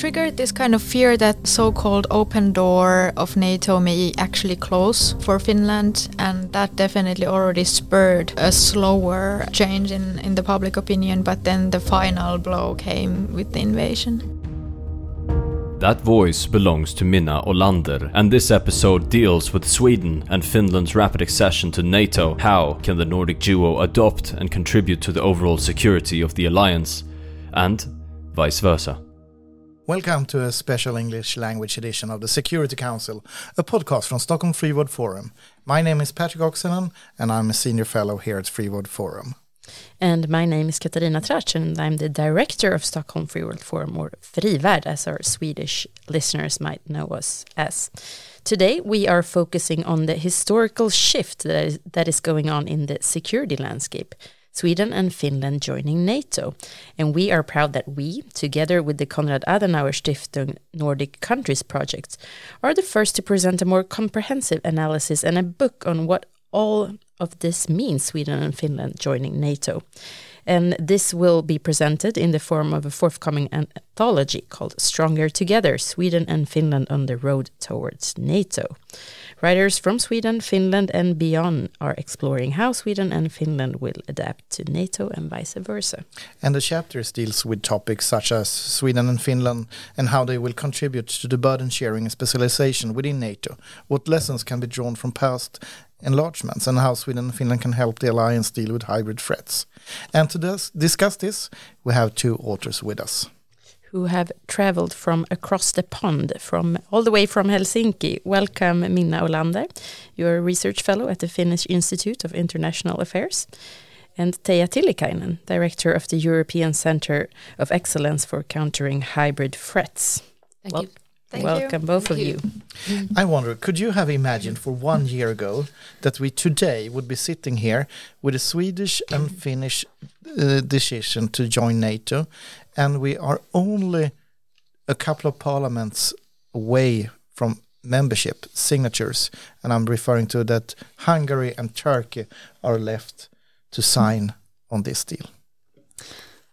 triggered this kind of fear that so-called open door of NATO may actually close for Finland, and that definitely already spurred a slower change in, in the public opinion. But then the final blow came with the invasion. That voice belongs to Minna Ålander, and this episode deals with Sweden and Finland's rapid accession to NATO. How can the Nordic duo adopt and contribute to the overall security of the alliance? And vice versa. Welcome to a special English language edition of the Security Council, a podcast from Stockholm Free World Forum. My name is Patrick Oksanen, and I'm a senior fellow here at Free World Forum. And my name is Katarina Tracz, and I'm the director of Stockholm Free World Forum, or Frivärld, as our Swedish listeners might know us as. Today, we are focusing on the historical shift that is going on in the security landscape. Sweden and Finland joining NATO. And we are proud that we, together with the Konrad Adenauer Stiftung Nordic Countries Project, are the first to present a more comprehensive analysis and a book on what all of this means Sweden and Finland joining NATO. And this will be presented in the form of a forthcoming anthology called Stronger Together Sweden and Finland on the Road Towards NATO. Writers from Sweden, Finland, and beyond are exploring how Sweden and Finland will adapt to NATO and vice versa. And the chapters deals with topics such as Sweden and Finland and how they will contribute to the burden sharing and specialization within NATO. What lessons can be drawn from past enlargements and how Sweden and Finland can help the alliance deal with hybrid threats. And to dis discuss this, we have two authors with us. Who have traveled from across the pond, from all the way from Helsinki. Welcome, Minna Ålander. You're a research fellow at the Finnish Institute of International Affairs. And Teija Tiilikainen, director of the European Center of Excellence for Countering Hybrid Threats. Thank well, you. Thank Welcome, you. both Thank of you. you. I wonder, could you have imagined for one year ago that we today would be sitting here with a Swedish and Finnish uh, decision to join NATO, and we are only a couple of parliaments away from membership signatures, and I'm referring to that Hungary and Turkey are left to sign on this deal.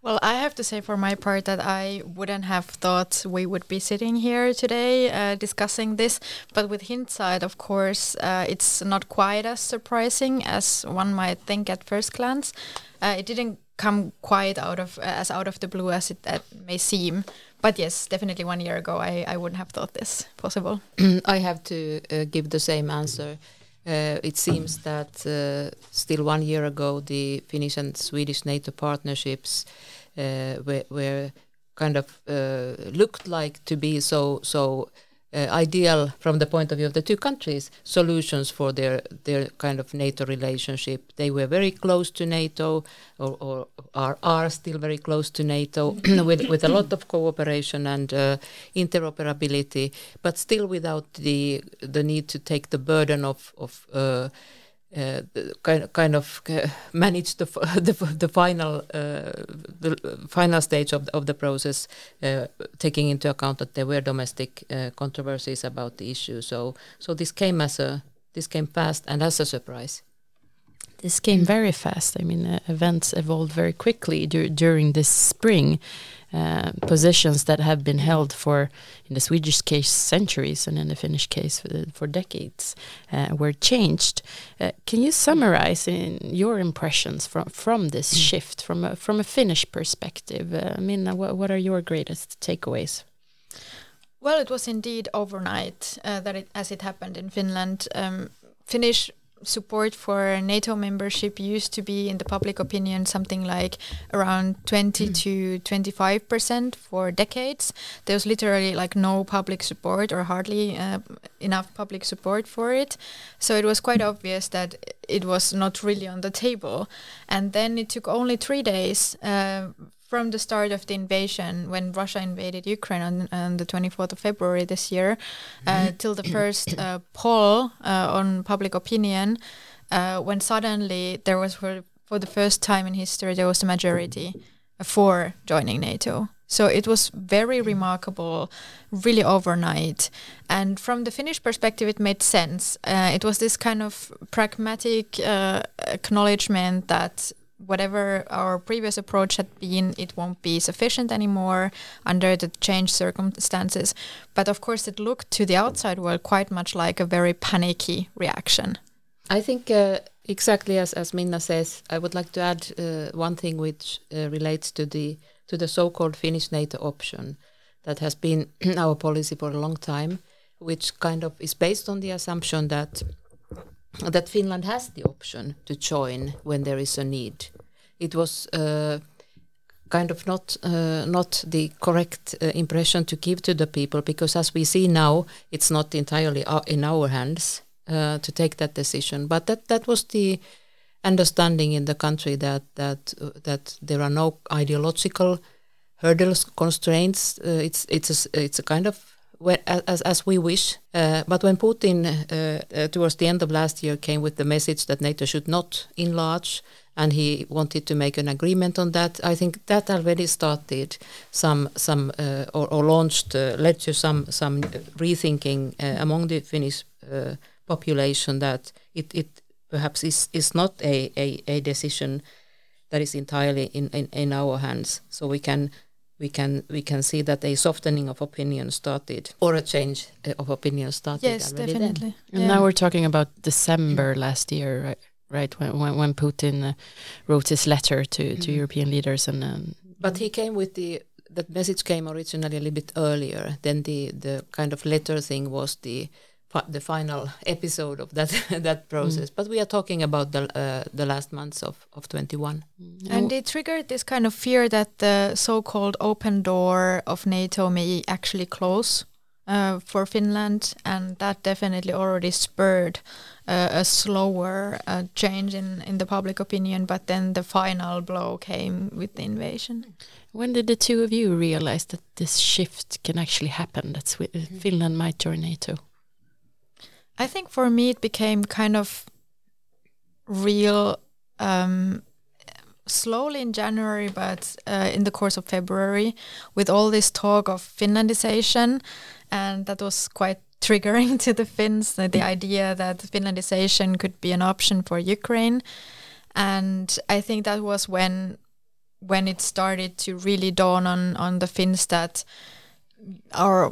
Well, I have to say for my part that I wouldn't have thought we would be sitting here today uh, discussing this. But with hindsight, of course, uh, it's not quite as surprising as one might think at first glance. Uh, it didn't come quite out of as out of the blue as it may seem. But yes, definitely one year ago, I, I wouldn't have thought this possible. I have to uh, give the same answer. Uh, it seems that uh, still one year ago, the Finnish and Swedish NATO partnerships uh, were, were, kind of uh, looked like to be so so uh, ideal from the point of view of the two countries solutions for their their kind of NATO relationship. They were very close to NATO, or, or are are still very close to NATO, with with a lot of cooperation and uh, interoperability, but still without the the need to take the burden of of uh, uh, kind kind of uh, manage the the, the final uh, the final stage of the, of the process, uh, taking into account that there were domestic uh, controversies about the issue. So so this came as a this came fast and as a surprise. This came very fast. I mean, uh, events evolved very quickly dur during this spring. Uh, positions that have been held for, in the Swedish case, centuries, and in the Finnish case, for, for decades, uh, were changed. Uh, can you summarize in your impressions from from this mm. shift from a, from a Finnish perspective? Uh, Minna, what, what are your greatest takeaways? Well, it was indeed overnight uh, that it, as it happened in Finland. Um, Finnish support for NATO membership used to be in the public opinion something like around 20 mm. to 25 percent for decades. There was literally like no public support or hardly uh, enough public support for it. So it was quite obvious that it was not really on the table. And then it took only three days uh, from the start of the invasion, when Russia invaded Ukraine on, on the 24th of February this year, uh, mm-hmm. till the first uh, poll uh, on public opinion, uh, when suddenly there was for, for the first time in history there was a majority for joining NATO. So it was very remarkable, really overnight. And from the Finnish perspective, it made sense. Uh, it was this kind of pragmatic uh, acknowledgement that whatever our previous approach had been, it won't be sufficient anymore under the changed circumstances. But of course, it looked to the outside world quite much like a very panicky reaction. I think uh, exactly as, as Minna says, I would like to add uh, one thing which uh, relates to the to the so-called Finnish NATO option that has been our policy for a long time, which kind of is based on the assumption that that Finland has the option to join when there is a need. It was uh, kind of not uh, not the correct uh, impression to give to the people because, as we see now, it's not entirely in our hands uh, to take that decision. But that that was the understanding in the country that that uh, that there are no ideological hurdles constraints. Uh, it's it's a, it's a kind of as, as we wish. Uh, but when Putin, uh, uh, towards the end of last year, came with the message that NATO should not enlarge, and he wanted to make an agreement on that, I think that already started some some uh, or, or, launched uh, led to some some rethinking among the Finnish population that it, it perhaps is is not a, a, a decision that is entirely in, in, in our hands. So we can we can we can see that a softening of opinion started or a change uh, of opinion started. Yes, definitely. And yeah. now we're talking about December last year, right? Right when when, when Putin uh, wrote his letter to to mm-hmm. European leaders and. Um, but he came with the that message came originally a little bit earlier. Then the the kind of letter thing was the the final episode of that that process. Mm. But we are talking about the uh, the last months of of 21. Mm. And it triggered this kind of fear that the so-called open door of NATO may actually close uh, for Finland, and that definitely already spurred uh, a slower uh, change in in the public opinion. But then the final blow came with the invasion. When did the two of you realize that this shift can actually happen? That mm-hmm. Finland might join NATO. I think for me it became kind of real um, slowly in January, but uh, in the course of February, with all this talk of Finlandization, and that was quite triggering to the Finns. The, idea that Finlandization could be an option for Ukraine, and I think that was when when it started to really dawn on on the Finns that our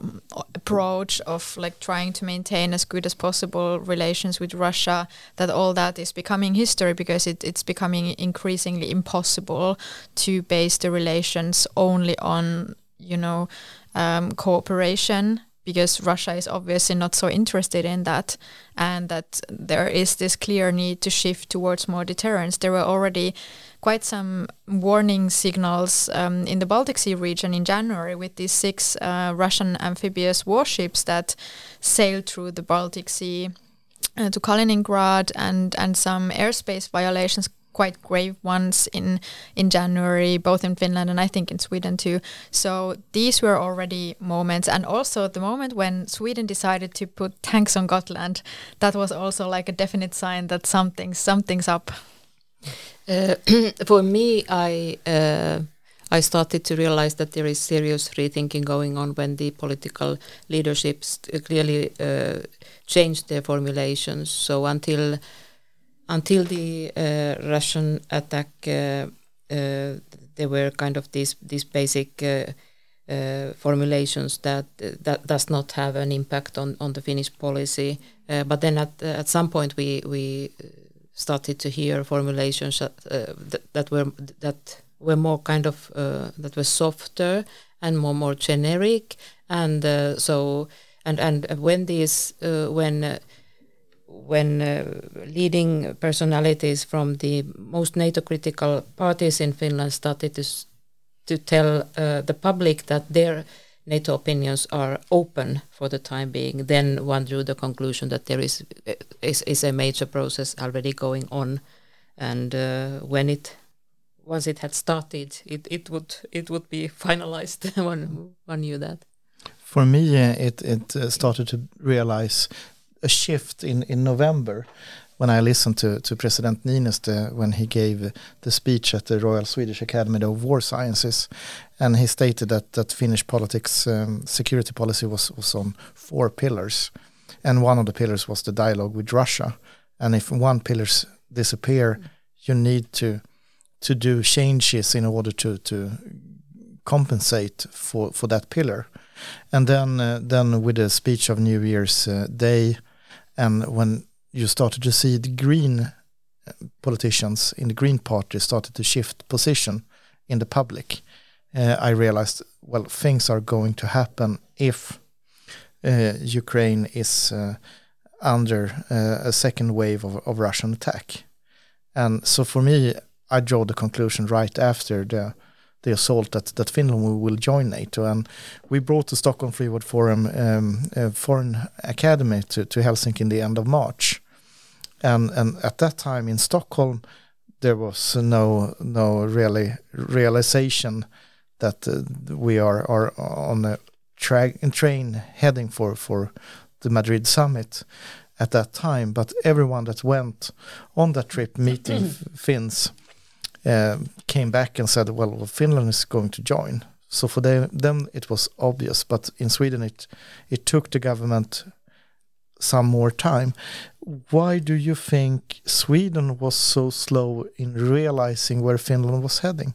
approach of like trying to maintain as good as possible relations with Russia, that all that is becoming history because it, it's becoming increasingly impossible to base the relations only on, you know, um, cooperation because Russia is obviously not so interested in that, and that there is this clear need to shift towards more deterrence. There were already quite some warning signals um, in the Baltic Sea region in January with these six uh, Russian amphibious warships that sailed through the Baltic Sea uh, to Kaliningrad and, and some airspace violations quite grave ones in in January, both in Finland and I think in Sweden too. So these were already moments, and also the moment when Sweden decided to put tanks on Gotland, that was also like a definite sign that something something's up. Uh, for me, I uh, I started to realize that there is serious rethinking going on when the political leaderships clearly uh, changed their formulations. So until until the uh, Russian attack, uh, uh, there were kind of these these basic. formulations that that does not have an impact on, on the Finnish policy, but then at at some point we we started to hear formulations that, uh, that, were that were more kind of uh, that were softer and more more generic. And uh, so and and when these uh, when uh, when uh, leading personalities from the most NATO critical parties in Finland started to to tell the public that their NATO opinions are open for the time being, then one drew the conclusion that there is is, is a major process already going on, and uh, when it once it had started, it, it would it would be finalized. one one knew that. For me, uh, it it uh, started to realize a shift in in November when I listened to, to President Niinistö when he gave the speech at the Royal Swedish Academy of War Sciences, and he stated that that Finnish politics um, security policy was was on four pillars, and one of the pillars was the dialogue with Russia, and if one pillars disappear, you need to to do changes in order to to compensate for for that pillar. And then uh, then with the speech of New Year's uh, Day, and when you started to see the Green uh, politicians in the Green Party started to shift position in the public, uh, I realized well things are going to happen if uh, Ukraine is uh, under a second wave of, of Russian attack. And so for me, I draw the conclusion right after the the assault that, that Finland will join NATO. And we brought the Stockholm Free World Forum um, Foreign Academy to, to Helsinki in the end of March. And, and at that time in Stockholm, there was no no really realization that uh, we are, are on a tra- train heading for, for the Madrid summit at that time. But everyone that went on that trip meeting Finns uh, came back and said, well, well, Finland is going to join. So for them, them it was obvious, but in Sweden it it took the government some more time. Why do you think Sweden was so slow in realizing where Finland was heading?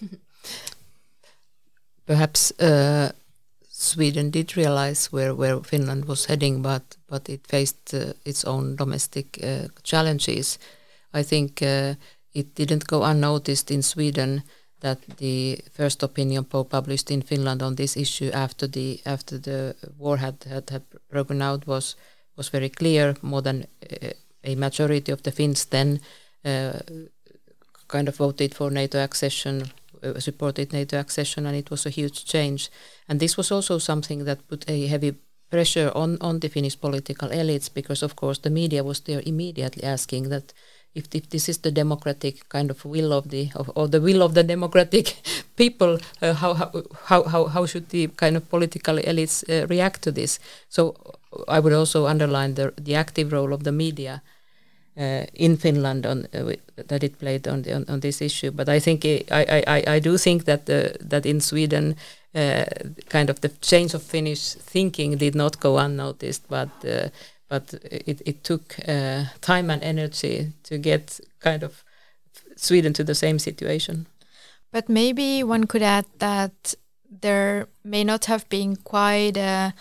Perhaps uh, Sweden did realize where, where Finland was heading, but but it faced uh, its own domestic uh, challenges. I think uh, it didn't go unnoticed in Sweden that the first opinion poll published in Finland on this issue after the after the war had had, had broken out was was very clear. More than uh, a majority of the Finns then uh, kind of voted for NATO accession, uh, supported NATO accession, and it was a huge change. And this was also something that put a heavy pressure on on the Finnish political elites because, of course, the media was there immediately asking that if, if this is the democratic kind of will of the of, or the will of the democratic people, uh, how, how how how should the kind of political elites uh, react to this? So I would also underline the the active role of the media. Uh, in Finland, on uh, that it played on, the, on, on this issue, but I think I, I, I, I do think that the, that in Sweden, uh, kind of the change of Finnish thinking did not go unnoticed, but uh, but it, it took uh, time and energy to get kind of Sweden to the same situation. But maybe one could add that there may not have been quite a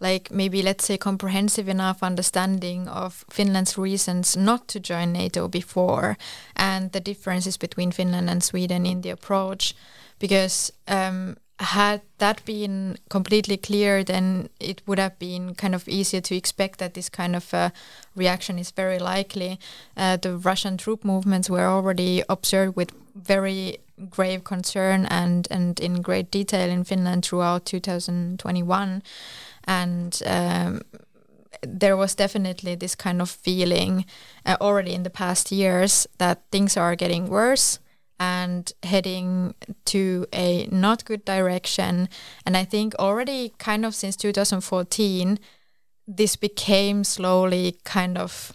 like maybe let's say comprehensive enough understanding of Finland's reasons not to join NATO before and the differences between Finland and Sweden in the approach because um, had that been completely clear, then it would have been kind of easier to expect that this kind of uh, reaction is very likely. Uh, the Russian troop movements were already observed with very grave concern and, and in great detail in Finland throughout 2021. And um, there was definitely this kind of feeling uh, already in the past years that things are getting worse and heading to a not good direction. And I think already kind of since 2014, this became slowly kind of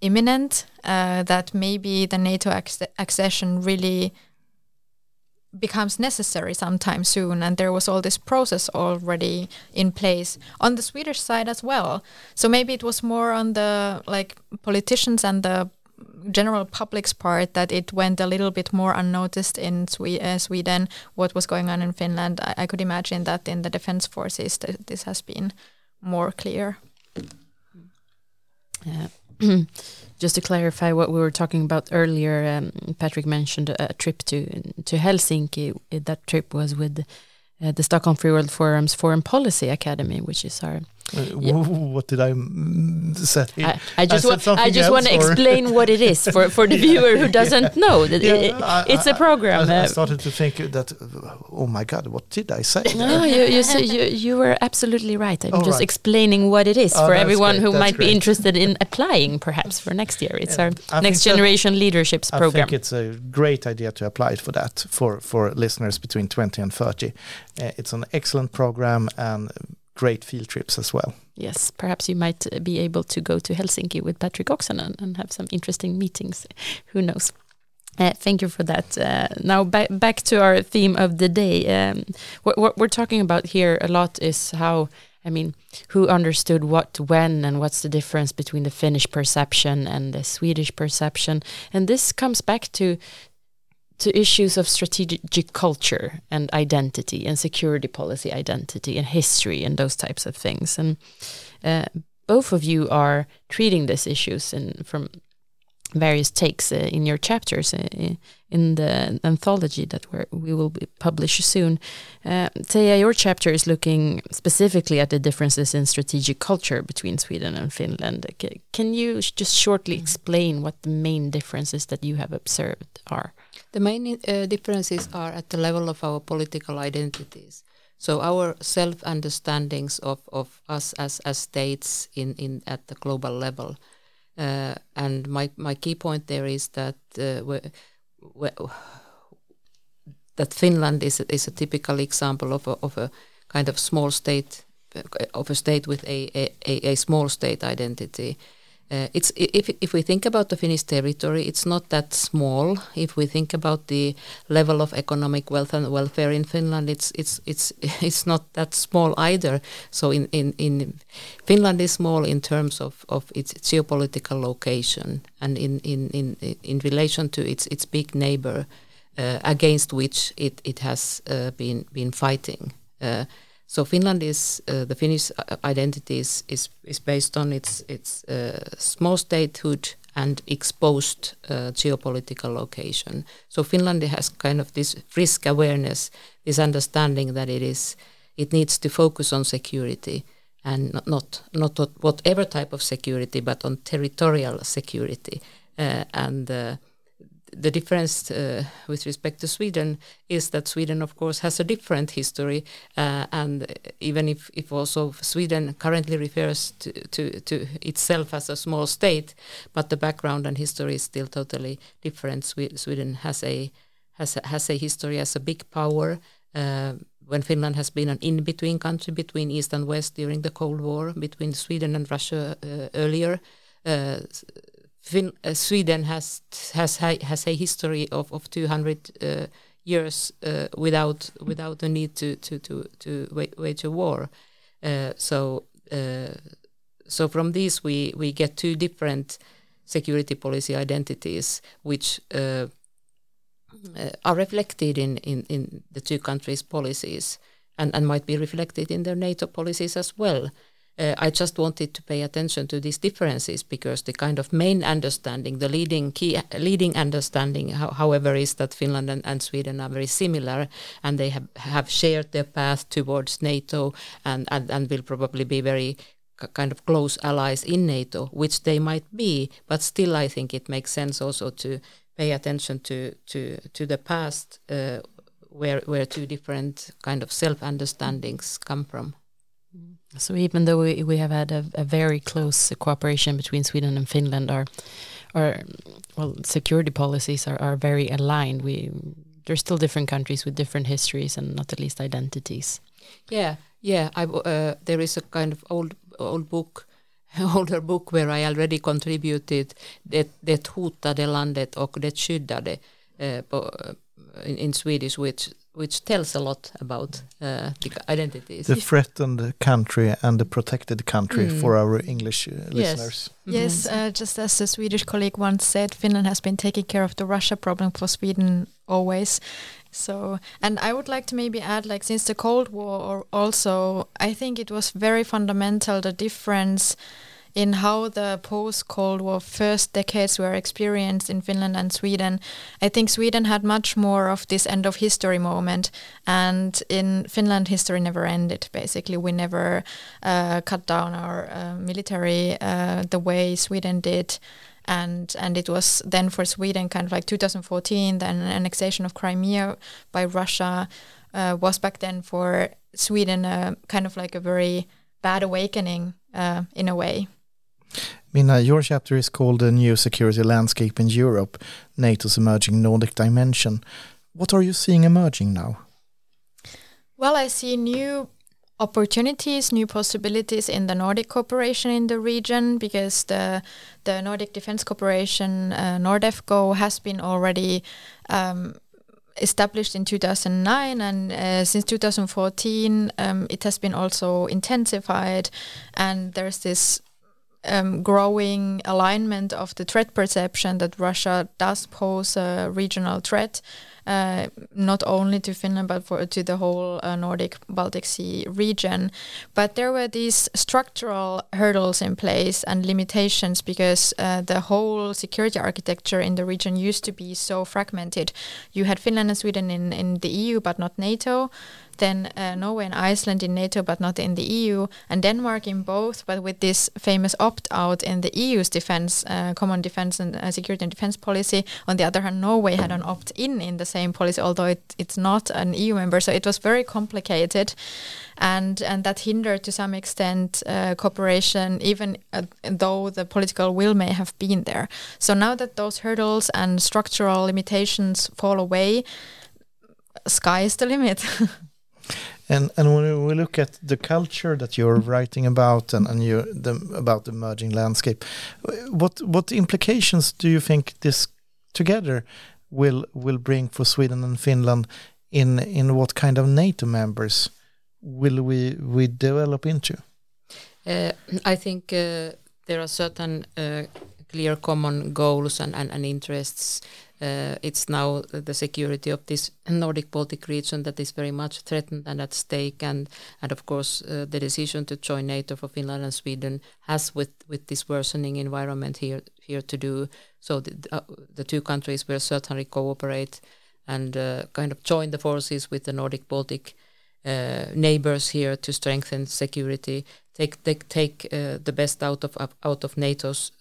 imminent uh, that maybe the NATO ac- accession really becomes necessary sometime soon and there was all this process already in place on the Swedish side as well so maybe it was more on the like politicians and the general public's part that it went a little bit more unnoticed in Swe uh, Sweden what was going on in Finland. I, I, could imagine that in the defense forces th this has been more clear. Just to clarify what we were talking about earlier, um, Patrick mentioned a, trip to to Helsinki. That trip was with uh, the Stockholm Free World Forum's Foreign Policy Academy, which is our yeah. What did I say? I, I just, I I just want to explain what it is for, for the viewer who doesn't know. That yeah, it, I, it's a program. I, uh, started to think that, oh my God, what did I say? No, you, you, you, you were absolutely right. I'm oh, just right. explaining what it is oh, for everyone great. who that's might great. be interested in applying perhaps for next year. It's yeah. our next generation leaderships program. I think it's a great idea to apply it for that for, for listeners between 20 and 30. Uh, it's an excellent program and great field trips as well. Yes, perhaps you might uh, be able to go to Helsinki with Patrick Oksanen and have some interesting meetings. Who knows? Uh, thank you for that. Uh, now back back to our theme of the day. Um, what, what, we're talking about here a lot is how I mean, who understood what when, and what's the difference between the Finnish perception and the Swedish perception. And this comes back to to issues of strategic culture and identity and security policy identity and history and those types of things. And uh, both of you are treating these issues in, from various takes uh, in your chapters uh, in the anthology that we will publish soon. Uh, Teija, your chapter is looking specifically at the differences in strategic culture between Sweden and Finland. Can you just shortly explain what the main differences that you have observed are? The main uh, differences are at the level of our political identities. So our self-understandings of, of us as, as states in, in at the global level – uh, and my, my key point there is that uh, that Finland is a, is a typical example of a, of a kind of small state of a state with a, a, a small state identity uh, it's if if we think about the Finnish territory, it's not that small. If we think about the level of economic wealth and welfare in Finland, it's it's it's it's not that small either. So in in, in Finland is small in terms of, of its geopolitical location and in in in, in relation to its its big neighbor uh, against which it it has uh, been been fighting. So Finland is uh, the Finnish uh, identity is, is, is based on its its uh, small statehood and exposed uh, geopolitical location. So Finland has kind of this risk awareness, this understanding that it is it needs to focus on security and not not, not whatever type of security, but on territorial security and the difference uh, with respect to Sweden is that Sweden, of course, has a different history, uh, and even if, if also Sweden currently refers to, to, to, itself as a small state, but the background and history is still totally different. Sweden has a has a, has a history as a big power. Uh, when Finland has been an in-between country between East and West during the Cold War, between Sweden and Russia uh, earlier. Fin- uh, Sweden has has has a history of of 200 uh, years uh, without without the need to to to to wage a war. Uh, so uh, so from these we we get two different security policy identities which uh, are reflected in, in in the two countries' policies and and might be reflected in their NATO policies as well uh, I just wanted to pay attention to these differences because the kind of main understanding, the leading key, leading understanding, ho however, is that Finland and, and, Sweden are very similar and they have, have shared their path towards NATO and, and, and will probably be very kind of close allies in NATO, which they might be, but still I think it makes sense also to pay attention to to to the past uh, where where two different kind of self understandings come from. So even though we, we have had a, a, very close cooperation between Sweden and Finland, our our well security policies are, are very aligned. We there's still different countries with different histories and not at least identities. Yeah, yeah. I uh, there is a kind of old old book, older book where I already contributed det det hotade landet och det skyddade uh, in, in Swedish, which which tells a lot about uh, the identities. The threatened country and the protected country mm. for our English uh, listeners. Yes, mm-hmm. yes uh, just as a Swedish colleague once said, Finland has been taking care of the Russia problem for Sweden always. So, and I would like to maybe add, like, since the Cold War, also, I think it was very fundamental the difference in how the post Cold War first decades were experienced in Finland and Sweden. I think Sweden had much more of this end of history moment, and in Finland, history never ended. Basically, we never uh, cut down our uh, military uh, the way Sweden did and and it was then for Sweden kind of like 2014 then annexation of Crimea by Russia uh, was back then for Sweden uh, kind of like a very bad awakening uh, in a way Minna, your chapter is called The New Security Landscape in Europe, NATO's Emerging Nordic Dimension. What are you seeing emerging now? Well, I see new opportunities, new possibilities in the Nordic cooperation in the region because the the Nordic Defence Cooperation uh, Nordefco has been already um, established in 2009 and uh, since 2014 um, it has been also intensified and there's this um, growing alignment of the threat perception that Russia does pose a regional threat uh, not only to Finland but for to the whole uh, Nordic Baltic Sea region. But there were these structural hurdles in place and limitations because uh, the whole security architecture in the region used to be so fragmented. You had Finland and Sweden in, in the EU but not NATO then uh, Norway and Iceland in NATO but not in the EU, and Denmark in both, but with this famous opt-out in the EU's defense, uh, common defense and uh, security and defense policy. On the other hand, Norway had an opt-in in the same policy, although it, it's not an EU member. So it was very complicated, and and that hindered to some extent uh, cooperation, even uh, though the political will may have been there. So now that those hurdles and structural limitations fall away, sky is the limit. And and when we look at the culture that you're writing about and, and you the about the emerging landscape, what what implications do you think this together will will bring for Sweden and Finland in in what kind of NATO members will we we develop into? Uh, I think uh, there are certain uh, clear common goals and, and, and interests uh, it's now the security of this Nordic Baltic region that is very much threatened and at stake, and and of course uh, the decision to join NATO for Finland and Sweden has with with this worsening environment here here to do. So the, uh, the two countries will certainly cooperate and uh, kind of join the forces with the Nordic Baltic. Uh, neighbors here to strengthen security, take take take uh, the best out of out of NATO's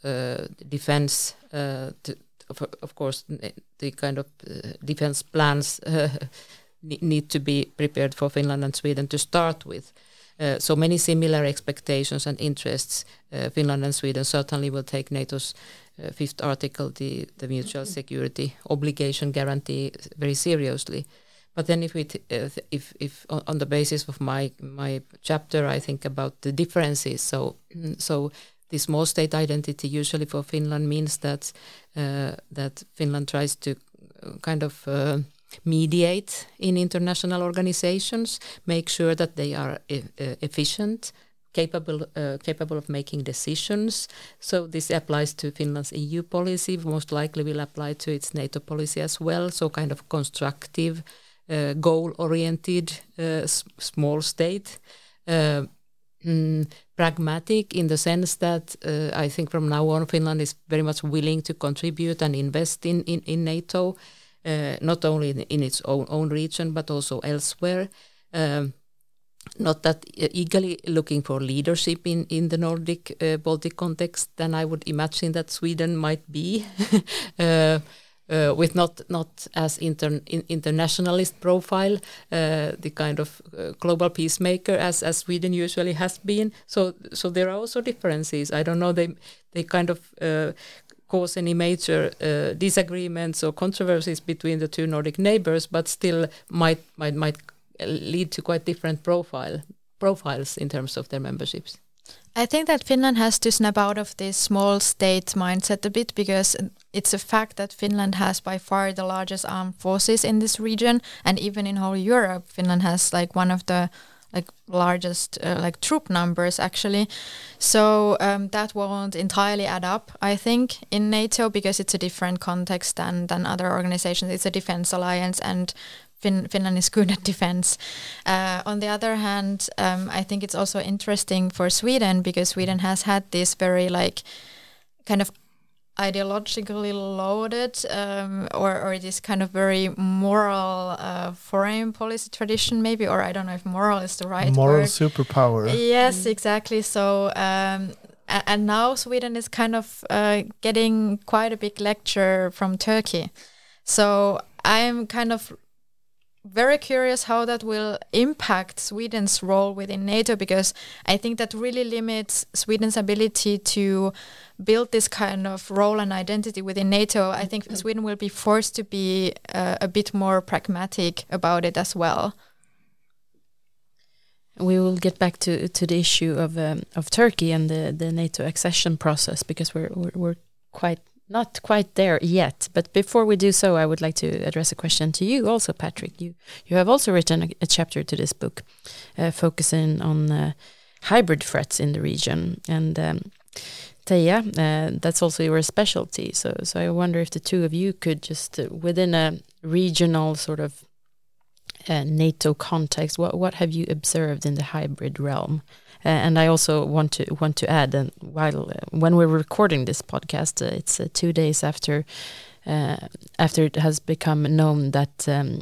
defense to of, of course, the kind of uh, defense plans uh, need to be prepared for Finland and Sweden to start with. Uh, so many similar expectations and interests. Uh, Finland and Sweden certainly will take NATO's uh, fifth article, the, the mutual security obligation guarantee, very seriously. But then, if we, uh, if if on the basis of my my chapter, I think about the differences. So so the small state identity usually for Finland means that uh, that Finland tries to uh, kind of uh, mediate in international organizations, make sure that they are e uh, efficient, capable uh, capable of making decisions. So this applies to Finland's EU policy. Most likely will apply to its NATO policy as well. So kind of constructive, uh, goal-oriented, small state. Mm, pragmatic in the sense that uh, I think from now on Finland is very much willing to contribute and invest in in, in NATO, uh, not only in, in, its own own region but also elsewhere. Um, not that eagerly looking for leadership in, in the Nordic uh, Baltic context than I would imagine that Sweden might be. Uh, with not not as inter, in, internationalist profile, uh, the kind of uh, global peacemaker as as Sweden usually has been. So so there are also differences. I don't know they they kind of uh, cause any major uh, disagreements or controversies between the two Nordic neighbors, but still might might might lead to quite different profile profiles in terms of their memberships. I think that Finland has to snap out of this small state mindset a bit because it's a fact that Finland has by far the largest armed forces in this region, and even in whole Europe, Finland has like one of the like largest uh, like troop numbers actually. So um, that won't entirely add up, I think, in NATO because it's a different context than than other organizations. It's a defense alliance, and fin- Finland is good at defense. Uh, on the other hand, um, I think it's also interesting for Sweden because Sweden has had this very like kind of ideologically loaded um, or, or this kind of very moral uh, foreign policy tradition maybe or i don't know if moral is the right moral word. superpower. Yes exactly. So um, and now sweden is kind of uh, getting quite a big lecture from turkey. So i'm kind of very curious how that will impact Sweden's role within NATO because I think that really limits Sweden's ability to build this kind of role and identity within NATO. I think Sweden will be forced to be uh, a bit more pragmatic about it as well. We will get back to to the issue of um, of Turkey and the the NATO accession process because we're we're, we're quite not quite there yet, but before we do so, I would like to address a question to you also, Patrick. You you have also written a, a chapter to this book, uh, focusing on uh, hybrid threats in the region, and um, uh, that's also your specialty. So so I wonder if the two of you could just uh, within a regional sort of uh, NATO context, what what have you observed in the hybrid realm? Uh, and I also want to want to add, and while uh, when we're recording this podcast, uh, it's uh, two days after uh, after it has become known that um,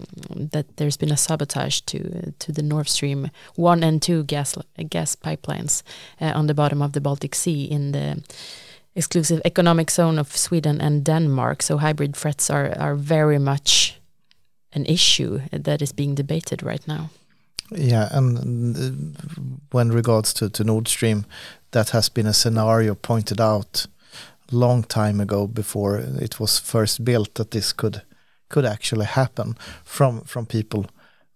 that there's been a sabotage to to the Nord Stream one and two gas gas pipelines on the bottom of the Baltic Sea in the exclusive economic zone of Sweden and Denmark. So hybrid threats are are very much an issue that is being debated right now. Yeah, and uh, when regards to, to Nord Stream, that has been a scenario pointed out long time ago before it was first built that this could could actually happen from from people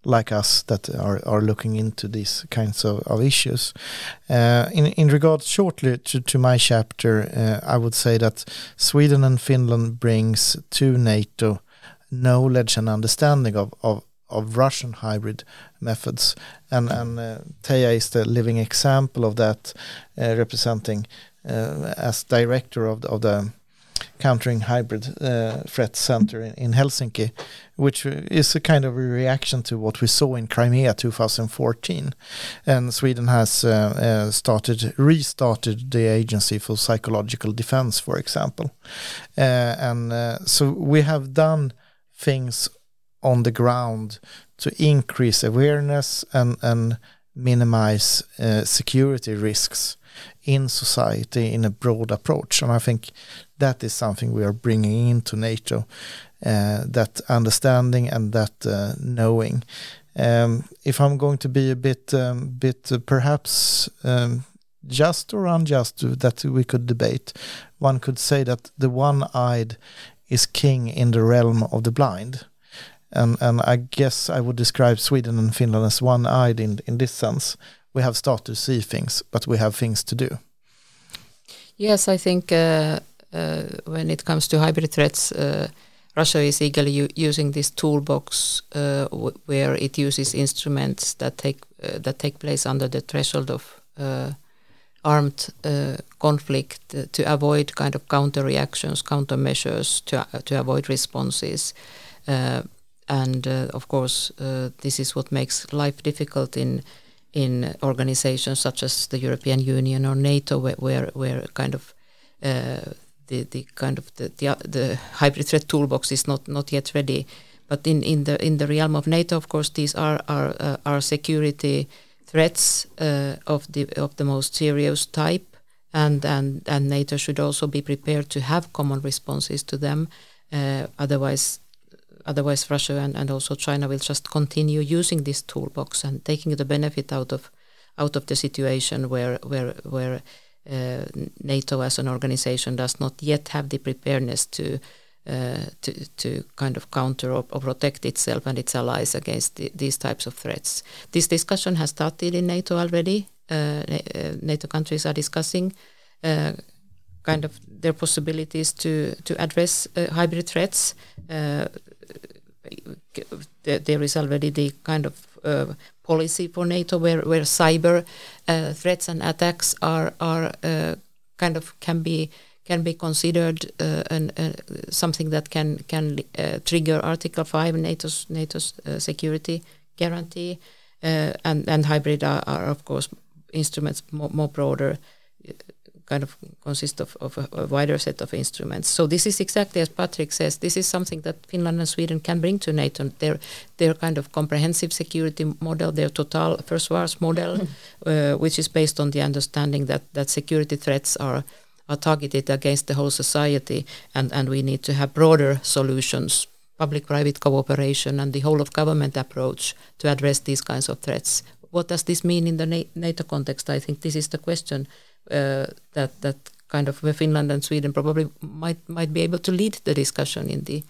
like us that are, are looking into these kinds of, of issues. Uh, in, in regards shortly to, to my chapter, uh, I would say that Sweden and Finland brings to NATO knowledge and understanding of, of, of Russian hybrid methods. And, and uh, Teija is the living example of that, uh, representing uh, as director of the, of the countering hybrid uh, threat center in, in, Helsinki, which is a kind of a reaction to what we saw in Crimea 2014. And Sweden has uh, uh, started, restarted the Agency for Psychological Defense, for example. Uh, and uh, so we have done things on the ground to increase awareness and, and minimize uh, security risks in society in a broad approach. And I think that is something we are bringing into NATO, uh, that understanding and that uh, knowing. Um, if I'm going to be a bit, um, bit perhaps um, just or unjust that we could debate, one could say that the one-eyed is king in the realm of the blind. And, and I guess I would describe Sweden and Finland as one-eyed in, in this sense. We have started to see things, but we have things to do. Yes, I think uh, uh, when it comes to hybrid threats, uh, Russia is eagerly using this toolbox uh, where it uses instruments that take uh, that take place under the threshold of uh, armed conflict to avoid kind of counter reactions, countermeasures, to, to avoid responses. Uh, and uh, of course, uh, this is what makes life difficult in in organizations such as the European Union or NATO, where where, where kind of the the kind of the, the, the hybrid threat toolbox is not not yet ready. But in, in the in the realm of NATO, of course, these are are are security threats uh, of the of the most serious type, and and and NATO should also be prepared to have common responses to them. Uh, otherwise, otherwise Russia and, and also China will just continue using this toolbox and taking the benefit out of out of the situation where where where uh, NATO as an organization does not yet have the preparedness to uh, to, to kind of counter or, or, protect itself and its allies against the, these types of threats. This discussion has started in NATO already. Uh, uh NATO countries are discussing uh, kind of their possibilities to to address uh, hybrid threats. There is already the kind of policy for NATO where where cyber threats and attacks are are kind of can be can be considered uh, an, uh, something that can can uh, trigger Article Five NATO's NATO's uh, security guarantee, uh, and and hybrid are, are, of course instruments more, more broader, uh, kind of consist of, of a, a, wider set of instruments. So this is exactly as Patrick says. This is something that Finland and Sweden can bring to NATO. Their their kind of comprehensive security model, their total försvars model, which is based on the understanding that that security threats are are targeted against the whole society and, and we need to have broader solutions public-private cooperation and the whole of government approach to address these kinds of threats. What does this mean in the NATO context? I think this is the question uh, that that kind of Finland and Sweden probably might might be able to lead the discussion in the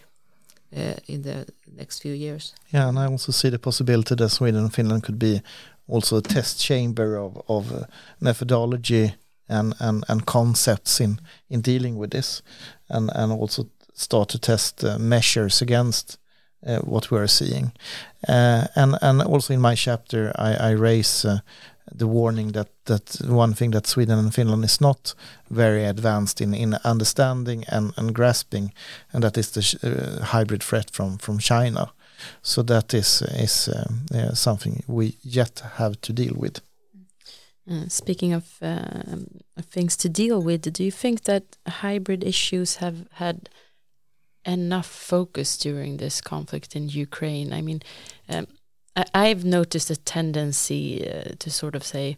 uh, in the next few years. Yeah, and I also see the possibility that Sweden and Finland could be also a test chamber of of uh, methodology and, and, and concepts in, in dealing with this and, and also start to test uh, measures against uh, what we are seeing. Uh, and and also in my chapter, I, I raise uh, the warning that that one thing that Sweden and Finland is not very advanced in in understanding and, and grasping, and that is the uh, hybrid threat from from China. So that is is um, something we yet have to deal with. Uh, speaking of, of things to deal with, do you think that hybrid issues have had enough focus during this conflict in Ukraine. I mean, um, I, have noticed a tendency uh, to sort of say,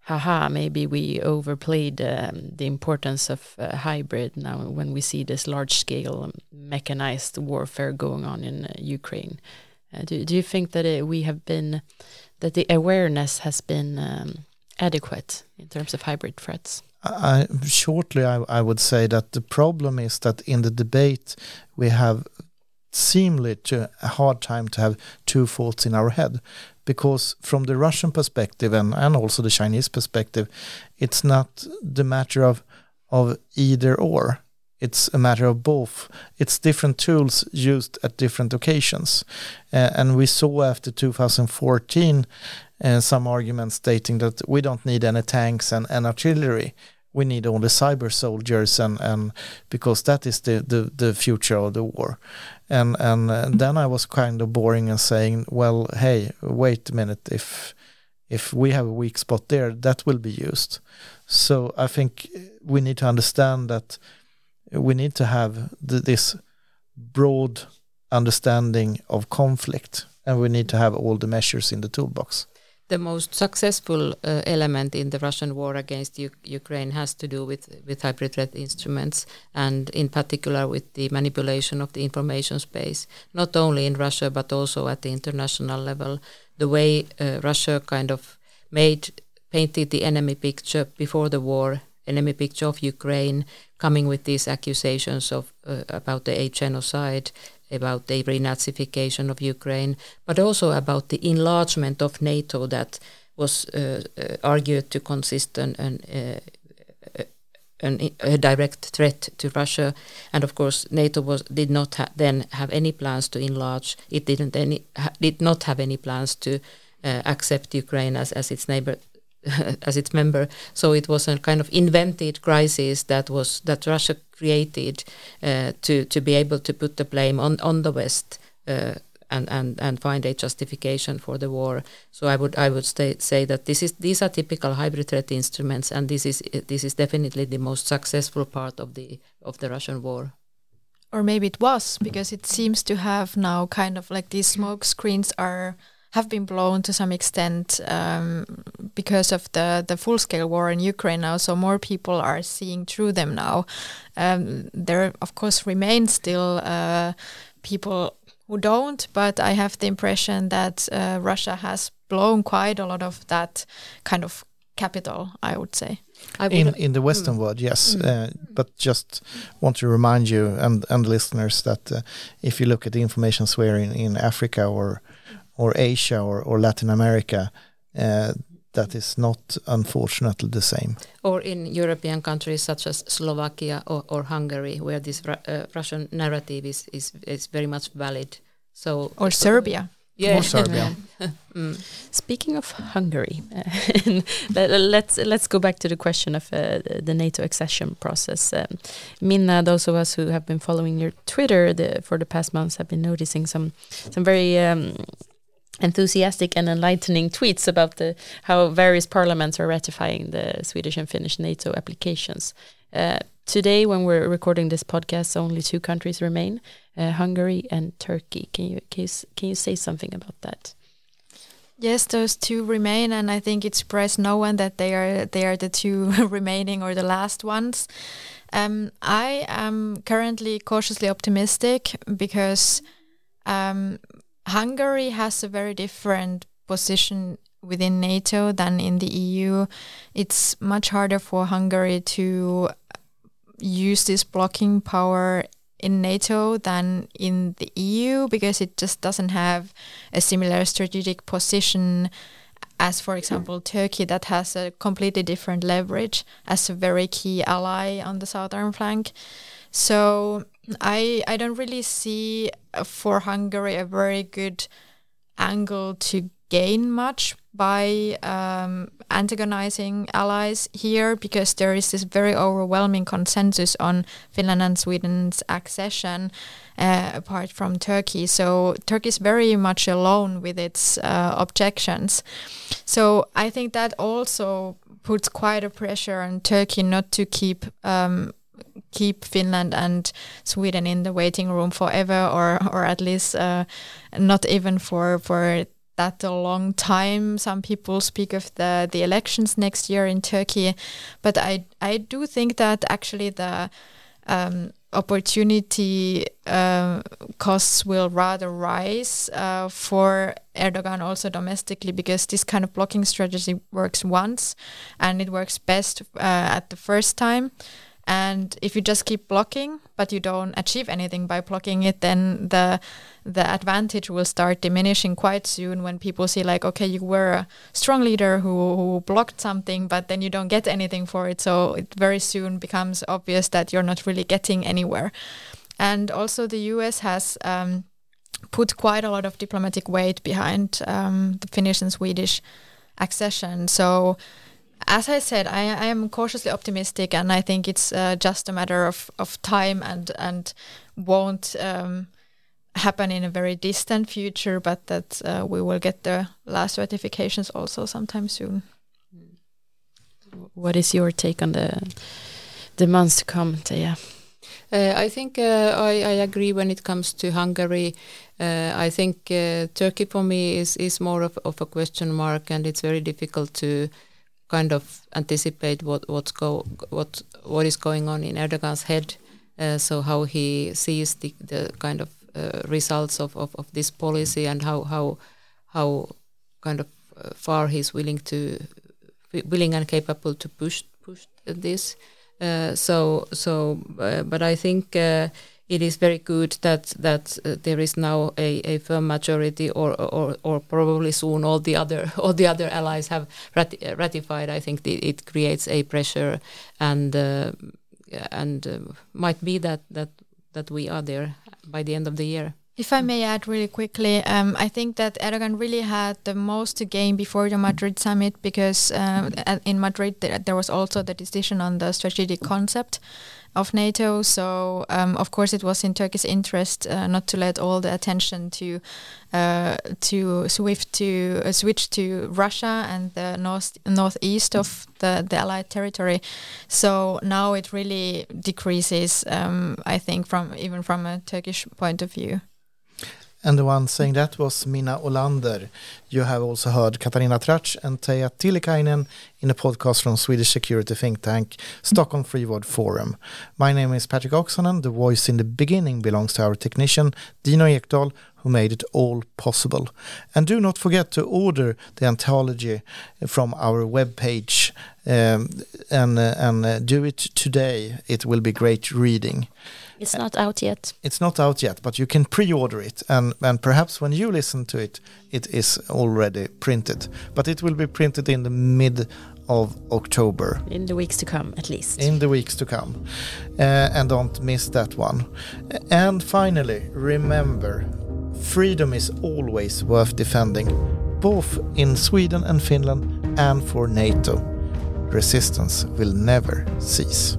haha, maybe we overplayed um, the importance of uh, hybrid now when we see this large scale mechanized warfare going on in uh, Ukraine. Uh, do, do you think that it, we have been, that the awareness has been um, adequate in terms of hybrid threats? I, shortly, I, I would say that the problem is that in the debate we have seemingly to a hard time to have two thoughts in our head because from the Russian perspective and, and also the Chinese perspective, it's not the matter of of either or. It's a matter of both. It's different tools used at different occasions. Uh, and we saw after 2014 uh, some arguments stating that we don't need any tanks and, and artillery we need only cyber soldiers and and because that is the the, the future of the war. And and, and then i was kind of boring and saying well hey wait a minute. If if we have a weak spot there that will be used. So i think we need to understand that we need to have th this broad understanding of conflict and we need to have all the measures in the toolbox the most successful uh, element in the Russian war against U Ukraine has to do with, with hybrid threat instruments and in particular with the manipulation of the information space, not only in Russia but also at the international level. The way uh, Russia kind of made painted the enemy picture before the war, enemy picture of Ukraine, coming with these accusations of uh, about the genocide, about the renazification of Ukraine, but also about the enlargement of NATO that was uh, uh, argued to consist an, an, uh, an, a direct threat to Russia, and of course NATO was did not ha then have any plans to enlarge. It didn't any did not have any plans to uh, accept Ukraine as as its neighbor as its member. So it was a kind of invented crisis that was that Russia created uh, to to be able to put the blame on on the West. Uh, and, and, and find a justification for the war. So I would I would stay, say that this is these are typical hybrid threat instruments, and this is this is definitely the most successful part of the of the Russian war or maybe it was because it seems to have now kind of like these smoke screens are have been blown to some extent um, because of the, the full scale war in Ukraine now. So more people are seeing through them now. Um, there, of course, remain still uh, people who don't, but I have the impression that uh, Russia has blown quite a lot of that kind of capital, I would say. I in in the Western mm. world, yes, mm. uh, but just want to remind you and and listeners that uh, if you look at the information sphere in, in Africa or or Asia or, or Latin America, uh, that is not unfortunately the same. Or in European countries such as Slovakia or, or Hungary, where this uh, Russian narrative is, is, is very much valid. So or Serbia. Yeah. Or Serbia. mm. Speaking of Hungary, let's let's go back to the question of uh, the NATO accession process. Um, Minna, those of us who have been following your Twitter the, for the past months have been noticing some some very um, enthusiastic and enlightening tweets about the how various parliaments are ratifying the Swedish and Finnish NATO applications. Uh, today, when we're recording this podcast, only two countries remain: uh, Hungary and Turkey. Can you, can you can you say something about that? Yes, those two remain, and I think it surprised no one that they are they are the two remaining or the last ones. Um, I am currently cautiously optimistic because um, Hungary has a very different position within NATO than in the EU. It's much harder for Hungary to use this blocking power in NATO than in the EU because it just doesn't have a similar strategic position as, for example, Turkey, that has a completely different leverage as a very key ally on the southern flank. So I I don't really see uh, for Hungary a very good angle to gain much by um, antagonizing allies here because there is this very overwhelming consensus on Finland and Sweden's accession uh, apart from Turkey. So Turkey is very much alone with its uh, objections. So I think that also puts quite a pressure on Turkey not to keep um, keep Finland and Sweden in the waiting room forever, or or at least uh, not even for for that a long time. Some people speak of the the elections next year in Turkey, but I I do think that actually the um, opportunity uh, costs will rather rise uh, for Erdogan also domestically because this kind of blocking strategy works once and it works best uh, at the first time. And if you just keep blocking, but you don't achieve anything by blocking it, then the the advantage will start diminishing quite soon when people see like, okay, you were a strong leader who, who blocked something, but then you don't get anything for it. So it very soon becomes obvious that you're not really getting anywhere. And also the US has um, put quite a lot of diplomatic weight behind um, the Finnish and Swedish accession. So as I said, I, I, am cautiously optimistic, and I think it's uh, just a matter of, of time and and won't um, happen in a very distant future, but that uh, we will get the last ratifications also sometime soon. What is your take on the the months to come, Teija? Uh, I think uh, I, I, agree when it comes to Hungary. Uh, I think uh, Turkey for me is, is more of, of a question mark, and it's very difficult to kind of anticipate what what's go what what is going on in Erdogan's head. Uh, so how he sees the, the kind of uh, results of, of, of, this policy and how how how kind of uh, far he's willing to willing and capable to push push this. Uh, so so, uh, but I think it is very good that that uh, there is now a, a firm majority, or, or or probably soon all the other all the other allies have rati ratified. I think the, it creates a pressure, and uh, and uh, might be that that that we are there by the end of the year. If I may add really quickly, um, I think that Erdogan really had the most to gain before the Madrid summit because uh, in Madrid there, there was also the decision on the strategic concept of NATO. So um, of course it was in Turkey's interest uh, not to let all the attention to uh, to swift to uh, switch to Russia and the north northeast of the the Allied territory. So now it really decreases. Um, I think from even from a Turkish point of view. And the one saying that was Minna Ålander. You have also heard Katarina Tracz and Teija Tiilikainen in a podcast from Swedish security think tank Stockholm Free World Forum. My name is Patrick Oksanen. The voice in the beginning belongs to our technician Dino Ekdahl who made it all possible. And do not forget to order the anthology from our webpage um, and, uh, and uh, do it today. It will be great reading. It's not out yet. It's not out yet, but you can pre-order it, and and perhaps when you listen to it, it is already printed. But it will be printed in the mid of October. In the weeks to come, at least. In the weeks to come, uh, and don't miss that one. And finally, remember, freedom is always worth defending, both in Sweden and Finland, and for NATO. Resistance will never cease.